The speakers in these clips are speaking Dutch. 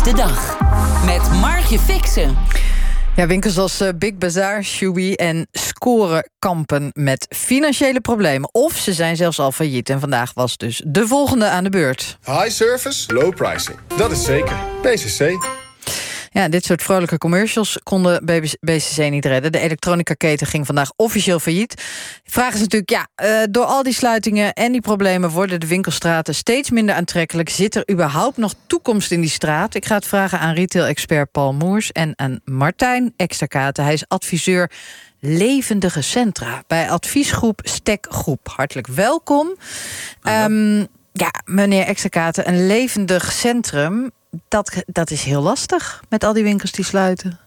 is de dag. Met Margje Fixen. Ja, winkels als eh, Big Bazaar, Shubi en Score kampen met financiële problemen. Of ze zijn zelfs al failliet. En vandaag was dus de volgende aan de beurt. High service, low pricing. Dat is zeker. PCC. Ja, dit soort vrolijke commercials konden BCC niet redden. De elektronica-keten ging vandaag officieel failliet. De vraag is natuurlijk, ja, uh, door al die sluitingen en die problemen... worden de winkelstraten steeds minder aantrekkelijk. Zit er überhaupt nog toekomst in die straat? Ik ga het vragen aan retail-expert Paul Moers en aan Martijn Eksterkaten. Hij is adviseur levendige centra bij adviesgroep Stekgroep. Hartelijk welkom. Um, ja, meneer Eksterkaten, een levendig centrum dat, dat is heel lastig met al die winkels die sluiten.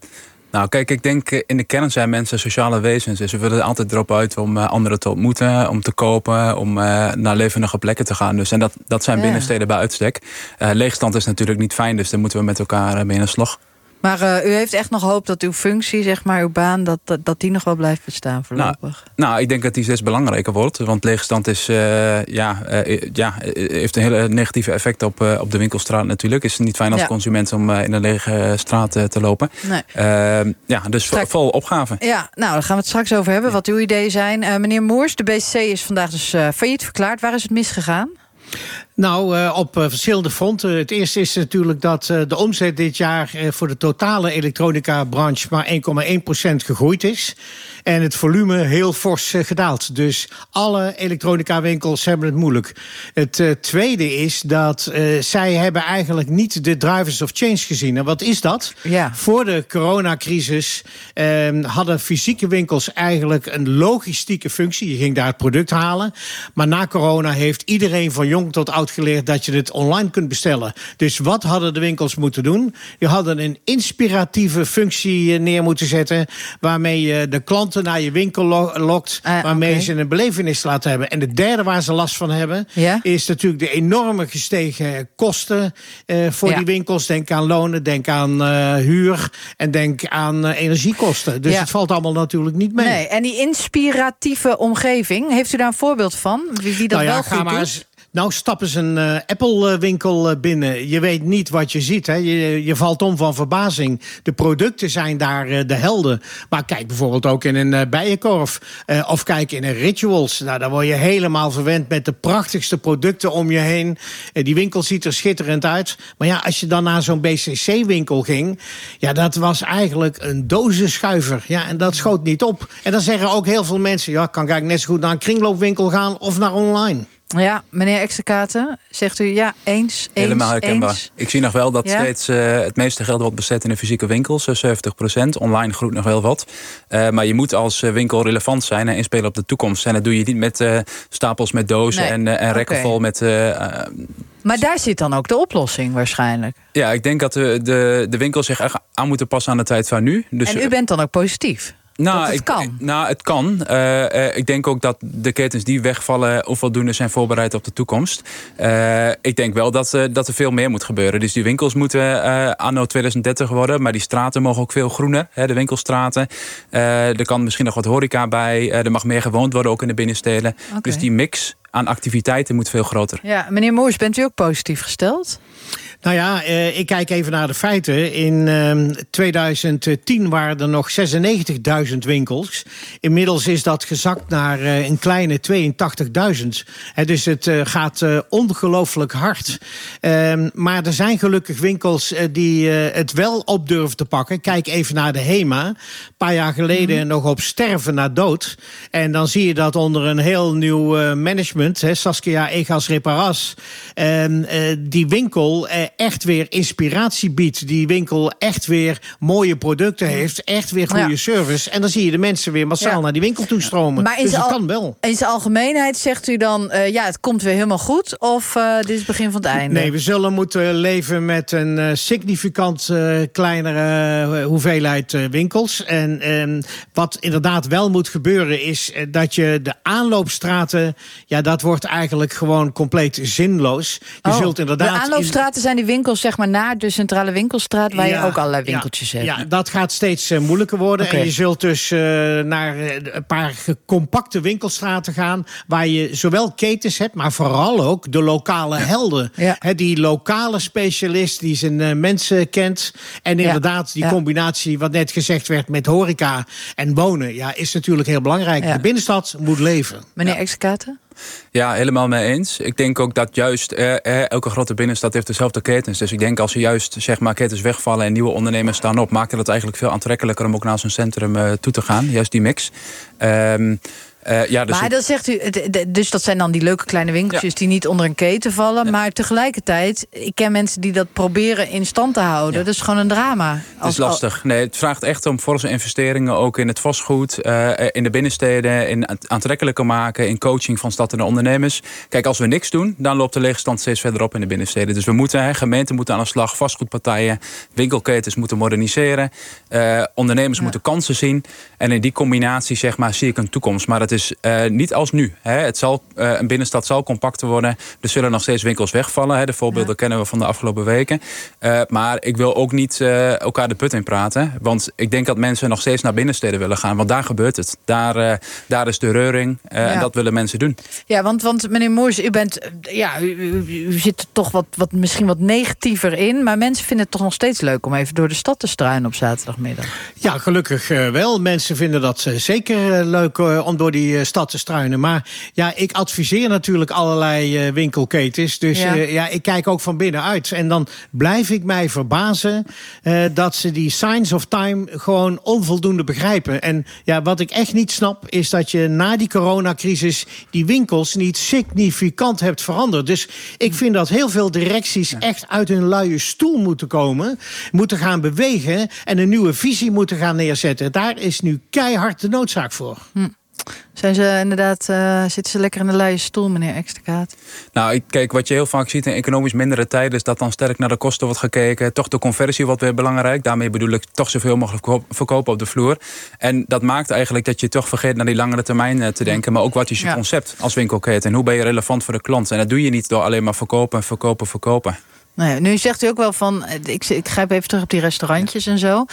Nou, kijk, ik denk eh, in de kern zijn mensen sociale wezens. Dus ze willen altijd erop uit om eh, anderen te ontmoeten, om te kopen, om uh, naar levendige plekken te gaan. Dus en dat, dat zijn binnensteden bij uitstek. Uh, leegstand is natuurlijk niet fijn, dus daar moeten we met elkaar mee in de slag. Maar uh, u heeft echt nog hoop dat uw functie, zeg maar, uw baan, dat, dat, dat die nog wel blijft bestaan voorlopig? Nou, nou, ik denk dat die steeds belangrijker wordt. Want leegstand is, uh, ja, uh, ja, heeft een hele negatieve effect op, op de winkelstraat natuurlijk. Is niet fijn als ja. consument om in een lege straat te lopen. Nee. Ehm, ja, dus vol opgave. Ja, nou, daar gaan we het straks over hebben, wat uw ideeën zijn. meneer Moers, de BCC is vandaag dus failliet verklaard. Waar is het misgegaan? Nou, uh, op uh, verschillende fronten. Het eerste is natuurlijk dat uh, de omzet dit jaar voor de totale elektronica-branche maar 1,1% gegroeid is. En het volume heel fors gedaald. Dus alle elektronica-winkels hebben het moeilijk. Het tweede is dat zij hebben eigenlijk niet de drivers of change gezien. En wat is dat? Ja. Voor de coronacrisis ehm, hadden fysieke winkels eigenlijk een logistieke functie. Je ging daar het product halen. Maar na corona heeft iedereen van jong tot oud geleerd dat je het online kunt bestellen. Dus wat hadden de winkels moeten doen? Je hadden een inspiratieve functie eh, neer moeten zetten. waarmee je de klanten naar je winkel lokt. Uh, waarmee okay. ze een belevenis laten hebben. En de derde waar ze last van hebben. Is natuurlijk de enorme gestegen kosten uh, voor ja. die winkels. Denk aan lonen, denk aan uh, huur. en denk aan energiekosten. Dus ja. het valt allemaal natuurlijk niet mee. Nee, en die inspiratieve omgeving, heeft u daar een voorbeeld van? Wie, wie dat nou wel goed doet? Nou, stappen ze een uh, Apple-winkel uh, binnen. Je weet niet wat je ziet. Hè. Je, je valt om van verbazing. De producten zijn daar uh, de helden. Maar kijk bijvoorbeeld ook in een bijenkorf. of kijk in een Rituals. Nou, daar word je helemaal verwend met de prachtigste producten om je heen. die winkel ziet er schitterend uit. Maar ja, als je dan naar zo'n BCC-winkel ging... ja, dat was eigenlijk een dozenschuiver. Ja, en dat schoot niet op. En dan zeggen ook heel veel mensen... ja, kan ik net zo goed naar een kringloopwinkel gaan of naar online. Ja, meneer Extrakaten, zegt u ja, eens, Helemaal herkenbaar. Eens. Ik zie nog wel dat ja? steeds uh, het meeste geld wordt besteed in de fysieke winkels, 70 procent. Online groeit nog wel wat. Uh, maar je moet als winkel relevant zijn en inspelen op de toekomst. En dat doe je niet met uh, stapels met dozen nee. en, en rekken okay. vol met... maar daar zit dan ook de oplossing waarschijnlijk. Ja, ik denk dat de, de, de winkels zich echt aan moeten passen aan de tijd van nu. Dus, en u bent dan ook positief? Nou, dat het ik, kan. Nou, het kan. Uh, uh, ik denk ook dat de ketens die wegvallen onvoldoende zijn voorbereid op de toekomst. Uh, ik denk wel dat, dat er veel meer moet gebeuren. Dus die winkels moeten anno 2030 worden. Maar die straten mogen ook veel groener. Hè, de winkelstraten. er kan misschien nog wat horeca bij. er mag meer gewoond worden ook in de binnensteden. Okay. Dus die mix aan activiteiten moet veel groter. Ja, meneer Moers, bent u ook positief gesteld? Nou ja, uh, ik kijk even naar de feiten. In uh, 2010 waren er nog 96.000 winkels. Inmiddels is dat gezakt naar uh, een kleine 82.000. dus het uh, gaat ongelooflijk hard. Ehm, maar er zijn gelukkig winkels die het wel op durven te pakken. Kijk even naar de HEMA. Een paar jaar geleden mm. nog op sterven na dood. En dan zie je dat onder een heel nieuw management, Saskia Egas Reparas, ehm, die winkel echt weer inspiratie biedt. Die winkel echt weer mooie producten heeft. Echt weer goede ja. service. En dan zie je de mensen weer massaal ja. naar die winkel toestromen. Maar in dus kan wel. In zijn algemeenheid zegt u dan... Uh, ja, het komt weer helemaal goed? Of uh, dit is het begin van het einde? Nee, we zullen moeten leven met een uh, significant kleinere hoeveelheid winkels. En ehm, wat inderdaad wel moet gebeuren... is dat je de aanloopstraten... ja, dat dat wordt eigenlijk gewoon compleet zinloos. Je Oh, zult inderdaad. De in- aanloopstraten zijn die winkels, zeg maar, naar de centrale winkelstraat, waar je Ja, ook allerlei ja, winkeltjes hebt. Ja, dat gaat steeds eh, moeilijker worden. En je zult dus eh, naar eh, een paar compacte winkelstraten gaan... waar je zowel ketens hebt, maar vooral ook de lokale helden. Ja. Die lokale specialist die zijn mensen kent. En inderdaad, die Ja. combinatie wat net gezegd werd met horeca en wonen... Ja, is natuurlijk heel belangrijk. Ja. De binnenstad moet leven. Meneer Exkaten? Ja, helemaal mee eens. Ik denk ook dat juist eh, eh, elke grote binnenstad heeft dezelfde ketens. Dus ik denk als er juist zeg maar, ketens wegvallen en nieuwe ondernemers staan op, maakt het eigenlijk veel aantrekkelijker om ook naar zo'n centrum eh, toe te gaan. Juist die mix. Ehm, eh, ja, dus maar dan zegt u, dus dat zijn dan die leuke kleine winkeltjes die niet onder een keten vallen. Maar tegelijkertijd, ik ken mensen die dat proberen in stand te houden. Dat is gewoon een drama. Het is lastig. Nee, het vraagt echt om forse investeringen, ook in het vastgoed, eh, in de binnensteden, in aantrekkelijker maken, in coaching van stad en ondernemers. Kijk, als we niks doen, dan loopt de leegstand steeds verder op in de binnensteden. Dus we moeten, hè, gemeenten moeten aan de slag, vastgoedpartijen, winkelketens moeten moderniseren, eh, ondernemers moeten kansen zien. En in die combinatie, zeg maar, zie ik een toekomst. Maar het is eh, niet als nu. Hè. Het zal, eh, een binnenstad zal compacter worden. Er zullen nog steeds winkels wegvallen. Hè. De voorbeelden kennen we van de afgelopen weken. Eh, maar ik wil ook niet eh, elkaar de put in praten. Want ik denk dat mensen nog steeds naar binnensteden willen gaan. Want daar gebeurt het. Daar, eh, daar is de reuring. eh, Ja. En dat willen mensen doen. Ja, want, want meneer Moers, u bent, ja, u, u, u zit er toch wat, wat, misschien wat negatiever in. Maar mensen vinden het toch nog steeds leuk om even door de stad te struinen op zaterdagmiddag. Ja, gelukkig wel. Mensen vinden dat zeker leuk eh, om door die eh, stad te struinen. Maar ja, ik adviseer natuurlijk allerlei eh, winkelketens. Dus Ja. ja. ja, ik kijk ook van binnenuit. En dan blijf ik mij verbazen eh, dat ze die signs of time gewoon onvoldoende begrijpen. En ja, wat ik echt niet snap, is dat je na die coronacrisis die winkels niet significant hebt veranderd. Dus ik vind dat heel veel directies echt uit hun luie stoel moeten komen, moeten gaan bewegen en een nieuwe visie moeten gaan neerzetten. Daar is nu keihard de noodzaak voor. Zijn ze inderdaad, eh, zitten ze lekker in de luie stoel, meneer Extrakaat? Nou, ik- kijk, wat je heel vaak ziet in economisch mindere tijden... is dat dan sterk naar de kosten wordt gekeken. Toch de conversie wordt weer belangrijk. Daarmee bedoel ik toch zoveel mogelijk verkopen op de vloer. En dat maakt eigenlijk dat je toch vergeet naar die langere termijn eh, te denken. Maar ook wat is je Ja. concept als winkelketen? En hoe ben je relevant voor de klant? En dat doe je niet door alleen maar verkopen, verkopen, verkopen. Nee, nu zegt u ook wel van, eh, ik, ik grijp even terug op die restaurantjes en zo.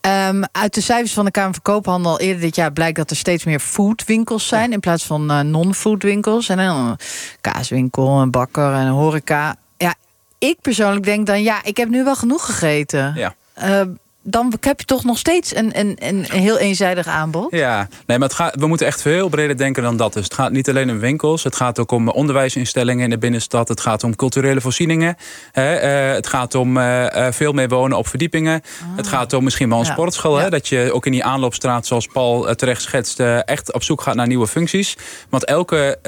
Ehm, uit de cijfers van de Kamer van Koophandel eerder dit jaar blijkt dat er steeds meer foodwinkels zijn in plaats van eh, non-foodwinkels. En dan een kaaswinkel, een bakker en een horeca. Ja, ik persoonlijk denk dan, ja, ik heb nu wel genoeg gegeten. Ja. Eh, dan heb je toch nog steeds een, een, een heel eenzijdig aanbod. Ja, nee, maar het gaat, we moeten echt veel breder denken dan dat. Dus het gaat niet alleen om winkels. Het gaat ook om onderwijsinstellingen in de binnenstad. Het gaat om culturele voorzieningen. Hè, eh, het gaat om eh, eh, veel meer wonen op verdiepingen. Het gaat om misschien wel een Ja. sportschool. Hè, Ja. dat je ook in die aanloopstraat, zoals Paul terecht schetst... echt op zoek gaat naar nieuwe functies. Want elke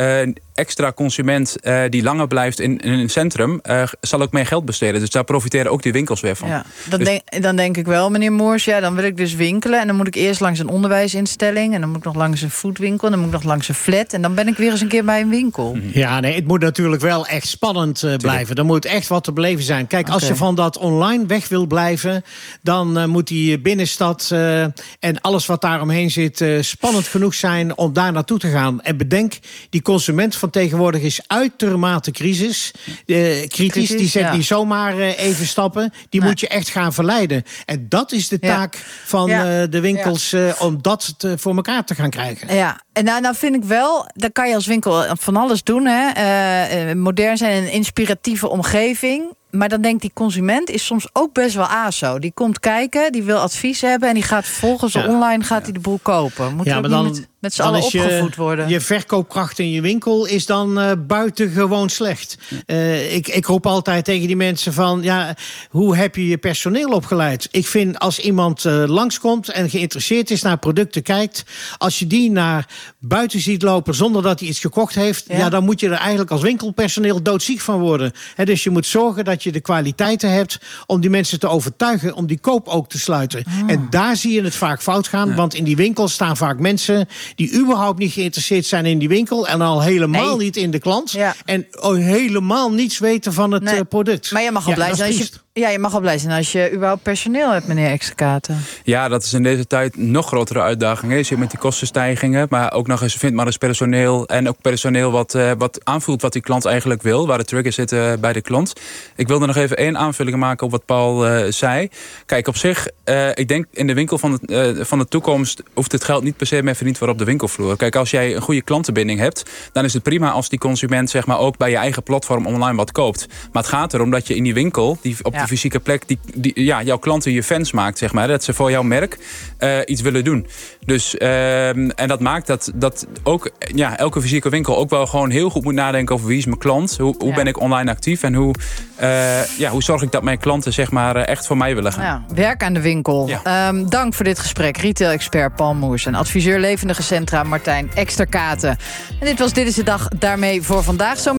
extra consument eh, die langer blijft in, in een centrum... eh, zal ook meer geld besteden. Dus daar profiteren ook die winkels weer van. Ja, dan, Dus- denk, dan denk ik wel, meneer Moors, ja, dan wil ik dus winkelen. En dan moet ik eerst langs een onderwijsinstelling. En dan moet ik nog langs een foodwinkel. En dan moet ik nog langs een flat. En dan ben ik weer eens een keer bij een winkel. Ja, nee, het moet natuurlijk wel echt spannend eh, blijven. Er moet echt wat te beleven zijn. Kijk, als je van dat online weg wil blijven, dan eh, moet die binnenstad eh, en alles wat daar omheen zit eh, spannend genoeg zijn om daar naartoe te gaan. En bedenk, die consument van tegenwoordig is uitermate crisis, eh, kritisch. Kritisch, Die zet ja. niet zomaar eh, even stappen. Die Nee. moet je echt gaan verleiden. En dat is de Ja. taak van Ja. eh, de winkels eh, om dat te, voor elkaar te gaan krijgen. Ja, en nou, nou vind ik wel, dan kan je als winkel van alles doen. Hè? Modern zijn een inspiratieve omgeving. Maar dan denkt die consument is soms ook best wel aso. Die komt kijken, die wil advies hebben... en die gaat vervolgens Ja. online gaat hij de boel kopen. Moet Ja, maar dan, met, met z'n allen is je- opgevoed worden. Je verkoopkracht in je winkel is dan eh, buitengewoon slecht. Eh, ik, ik roep altijd tegen die mensen van... ja, hoe heb je je personeel opgeleid? Ik vind als iemand eh, langskomt en geïnteresseerd is naar producten kijkt... als je die naar buiten ziet lopen zonder dat hij iets gekocht heeft... Ja. Ja. dan moet je er eigenlijk als winkelpersoneel doodziek van worden. Dus je moet zorgen dat je de kwaliteiten hebt... om die mensen te overtuigen om die koop ook te sluiten. Ah. En daar zie je het vaak fout gaan. Want in die winkels staan vaak mensen... die überhaupt niet geïnteresseerd zijn in die winkel... en al helemaal Nee. niet in de klant. Ja. En helemaal niets weten van het Nee. eh, product. Maar je mag al blij zijn als je. Ja, je mag al blij zijn als je überhaupt personeel hebt, meneer Extrakaten. Ja, dat is in deze tijd nog grotere uitdaging. Je zit met die kostenstijgingen, maar ook nog eens vindt maar eens personeel en ook personeel wat, uh, wat aanvoelt wat die klant eigenlijk wil, waar de triggers zitten bij de klant. Ik wilde nog even één aanvulling maken op wat Paul uh, zei. Kijk, op zich, ik denk in de winkel van de, van de toekomst hoeft het geld niet per se meer verdiend worden op de winkelvloer. Kijk, als jij een goede klantenbinding hebt, dan is het prima als die consument zeg maar ook bij je eigen platform online wat koopt. Maar het gaat erom dat je in die winkel, die op. fysieke plek, die, die, ja, jouw klanten je fans maakt, zeg maar. Dat ze voor jouw merk uh, iets willen doen. Dus, uh, en dat maakt dat, dat ook ja, elke fysieke winkel ook wel gewoon heel goed moet nadenken over wie is mijn klant. Hoe, hoe ja. ben ik online actief en hoe, uh, ja, hoe zorg ik dat mijn klanten zeg maar, echt voor mij willen gaan. Ja, werk aan de winkel. Um, dank voor dit gesprek. Retail-expert Paul Moers en adviseur levendige centra Martijn Eksterkaten. En dit was Dit is de Dag daarmee voor vandaag. Zo